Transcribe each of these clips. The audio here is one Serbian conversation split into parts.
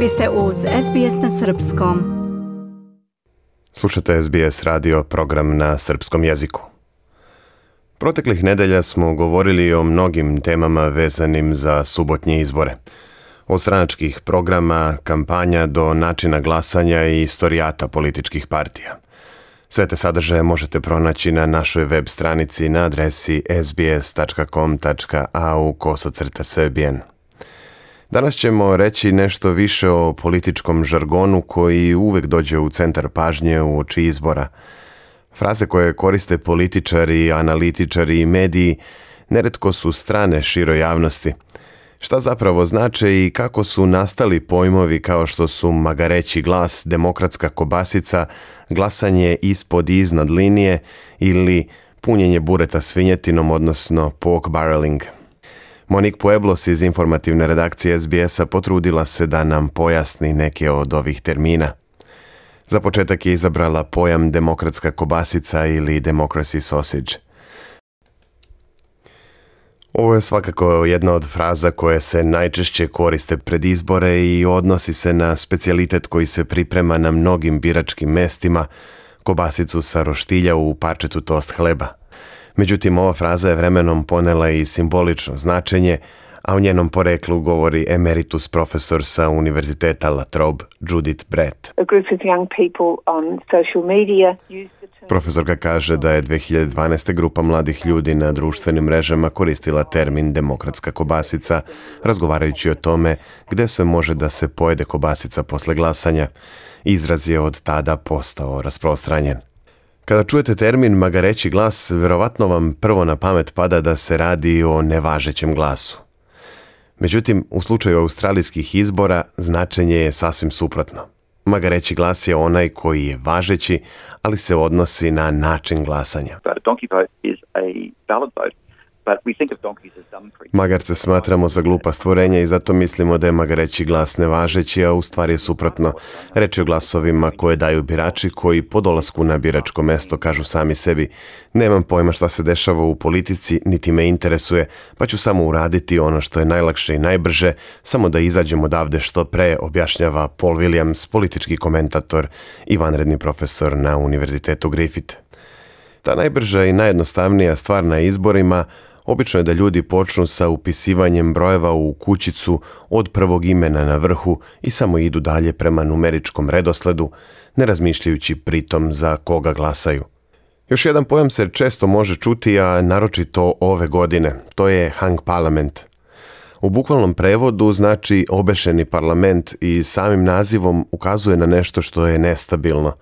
Vi ste uz SBS na Srpskom. Slušate SBS radio program na srpskom jeziku. Proteklih nedelja smo govorili o mnogim temama vezanim za subotnje izbore. Od stranačkih programa, kampanja do načina glasanja i istorijata političkih partija. Sve te sadržaje možete pronaći na našoj web stranici na adresi sbs.com.au kosacrta Danas ćemo reći nešto više o političkom žargonu koji uvek dođe u centar pažnje u oči izbora. Fraze koje koriste političari, analitičari i mediji neretko su strane široj javnosti. Šta zapravo znače i kako su nastali pojmovi kao što su magareći glas, demokratska kobasica, glasanje ispod i iznad linije ili punjenje bureta svinjetinom, odnosno pork barreling – Monik Pueblos iz informativne redakcije SBS-a potrudila se da nam pojasni neke od ovih termina. Za početak je izabrala pojam demokratska kobasica ili democracy sausage. Ovo je svakako jedna od fraza koje se najčešće koriste pred izbore i odnosi se na specijalitet koji se priprema na mnogim biračkim mestima, kobasicu sa roštilja u parčetu tost hleba – Međutim, ova fraza je vremenom ponela i simbolično značenje, a u njenom poreklu govori emeritus profesor sa Univerziteta La Judith Brett. Profesorka kaže da je 2012. grupa mladih ljudi na društvenim mrežama koristila termin demokratska kobasica, razgovarajući o tome gde sve može da se pojede kobasica posle glasanja. Izraz je od tada postao rasprostranjen. Kada čujete termin magareći glas, verovatno vam prvo na pamet pada da se radi o nevažećem glasu. Međutim, u slučaju australijskih izbora značenje je sasvim suprotno. Magareći glas je onaj koji je važeći, ali se odnosi na način glasanja. is a ballot Magarce smatramo za glupa stvorenja i zato mislimo da je magareći glas nevažeći, a u stvari je suprotno. Reč je o glasovima koje daju birači koji po dolasku na biračko mesto kažu sami sebi nemam pojma šta se dešava u politici, niti me interesuje, pa ću samo uraditi ono što je najlakše i najbrže, samo da izađem odavde što pre, objašnjava Paul Williams, politički komentator i vanredni profesor na Univerzitetu Griffith. Ta najbrža i najjednostavnija stvar na izborima Obično je da ljudi počnu sa upisivanjem brojeva u kućicu od prvog imena na vrhu i samo idu dalje prema numeričkom redosledu, ne razmišljajući pritom za koga glasaju. Još jedan pojam se često može čuti, a naročito ove godine. To je hang parlament. U bukvalnom prevodu znači obešeni parlament i samim nazivom ukazuje na nešto što je nestabilno.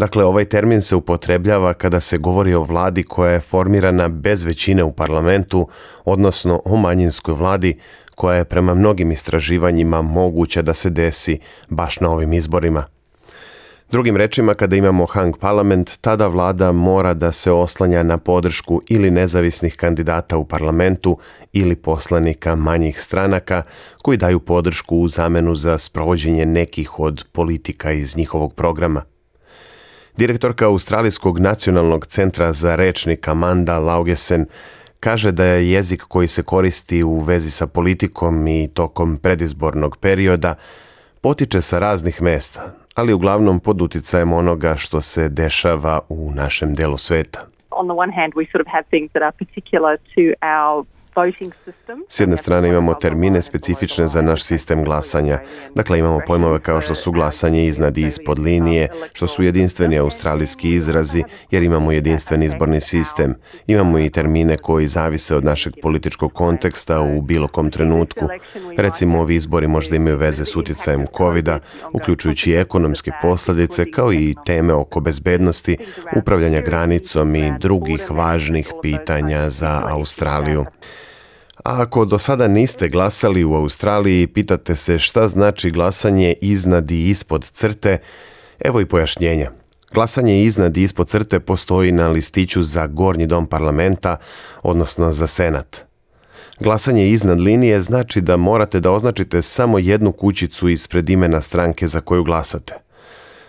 Dakle, ovaj termin se upotrebljava kada se govori o vladi koja je formirana bez većine u parlamentu, odnosno o manjinskoj vladi koja je prema mnogim istraživanjima moguća da se desi baš na ovim izborima. Drugim rečima, kada imamo hang parlament, tada vlada mora da se oslanja na podršku ili nezavisnih kandidata u parlamentu ili poslanika manjih stranaka koji daju podršku u zamenu za sprovođenje nekih od politika iz njihovog programa. Direktorka Australijskog nacionalnog centra za rečnik Amanda Laugesen kaže da je jezik koji se koristi u vezi sa politikom i tokom predizbornog perioda potiče sa raznih mesta, ali uglavnom pod uticajem onoga što se dešava u našem delu sveta. On the one hand we sort of have things that are particular to our s jedne znači, strane imamo termine specifične za naš sistem glasanja. Dakle, imamo pojmove kao što su glasanje iznad i ispod linije, što su jedinstveni australijski izrazi, jer imamo jedinstveni izborni sistem. Imamo i termine koji zavise od našeg političkog konteksta u bilo kom trenutku. Recimo, ovi izbori možda imaju veze s utjecajem covid uključujući ekonomske posljedice kao i teme oko bezbednosti, upravljanja granicom i drugih važnih pitanja za Australiju. A ako do sada niste glasali u Australiji i pitate se šta znači glasanje iznad i ispod crte, evo i pojašnjenja. Glasanje iznad i ispod crte postoji na listiću za gornji dom parlamenta, odnosno za senat. Glasanje iznad linije znači da morate da označite samo jednu kućicu ispred imena stranke za koju glasate.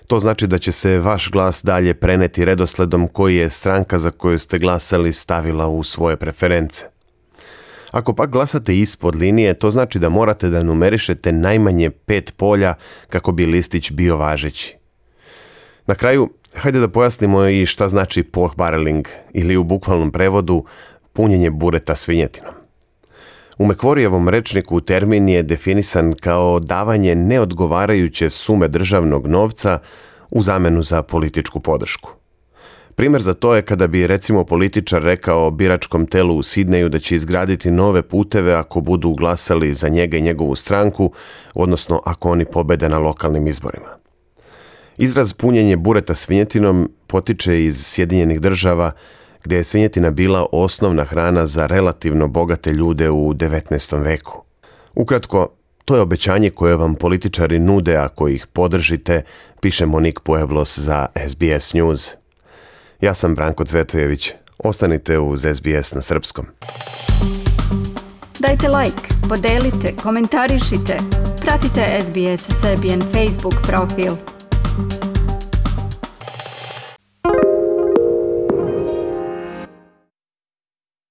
To znači da će se vaš glas dalje preneti redosledom koji je stranka za koju ste glasali stavila u svoje preference. Ako pak glasate ispod linije, to znači da morate da numerišete najmanje pet polja kako bi listić bio važeći. Na kraju, hajde da pojasnimo i šta znači pork ili u bukvalnom prevodu punjenje bureta svinjetinom. U Mekvorijevom rečniku termin je definisan kao davanje neodgovarajuće sume državnog novca u zamenu za političku podršku. Primjer za to je kada bi recimo političar rekao biračkom telu u Sidneju da će izgraditi nove puteve ako budu glasali za njega i njegovu stranku, odnosno ako oni pobede na lokalnim izborima. Izraz punjenje bureta svinjetinom potiče iz Sjedinjenih država gdje je svinjetina bila osnovna hrana za relativno bogate ljude u 19. veku. Ukratko, to je obećanje koje vam političari nude ako ih podržite, piše Monique Pueblos za SBS News. Ja sam Branko Cvetojević. Ostanite uz SBS na srpskom. Dajte like, podelite, komentarišite. Pratite SBS Serbian Facebook profil.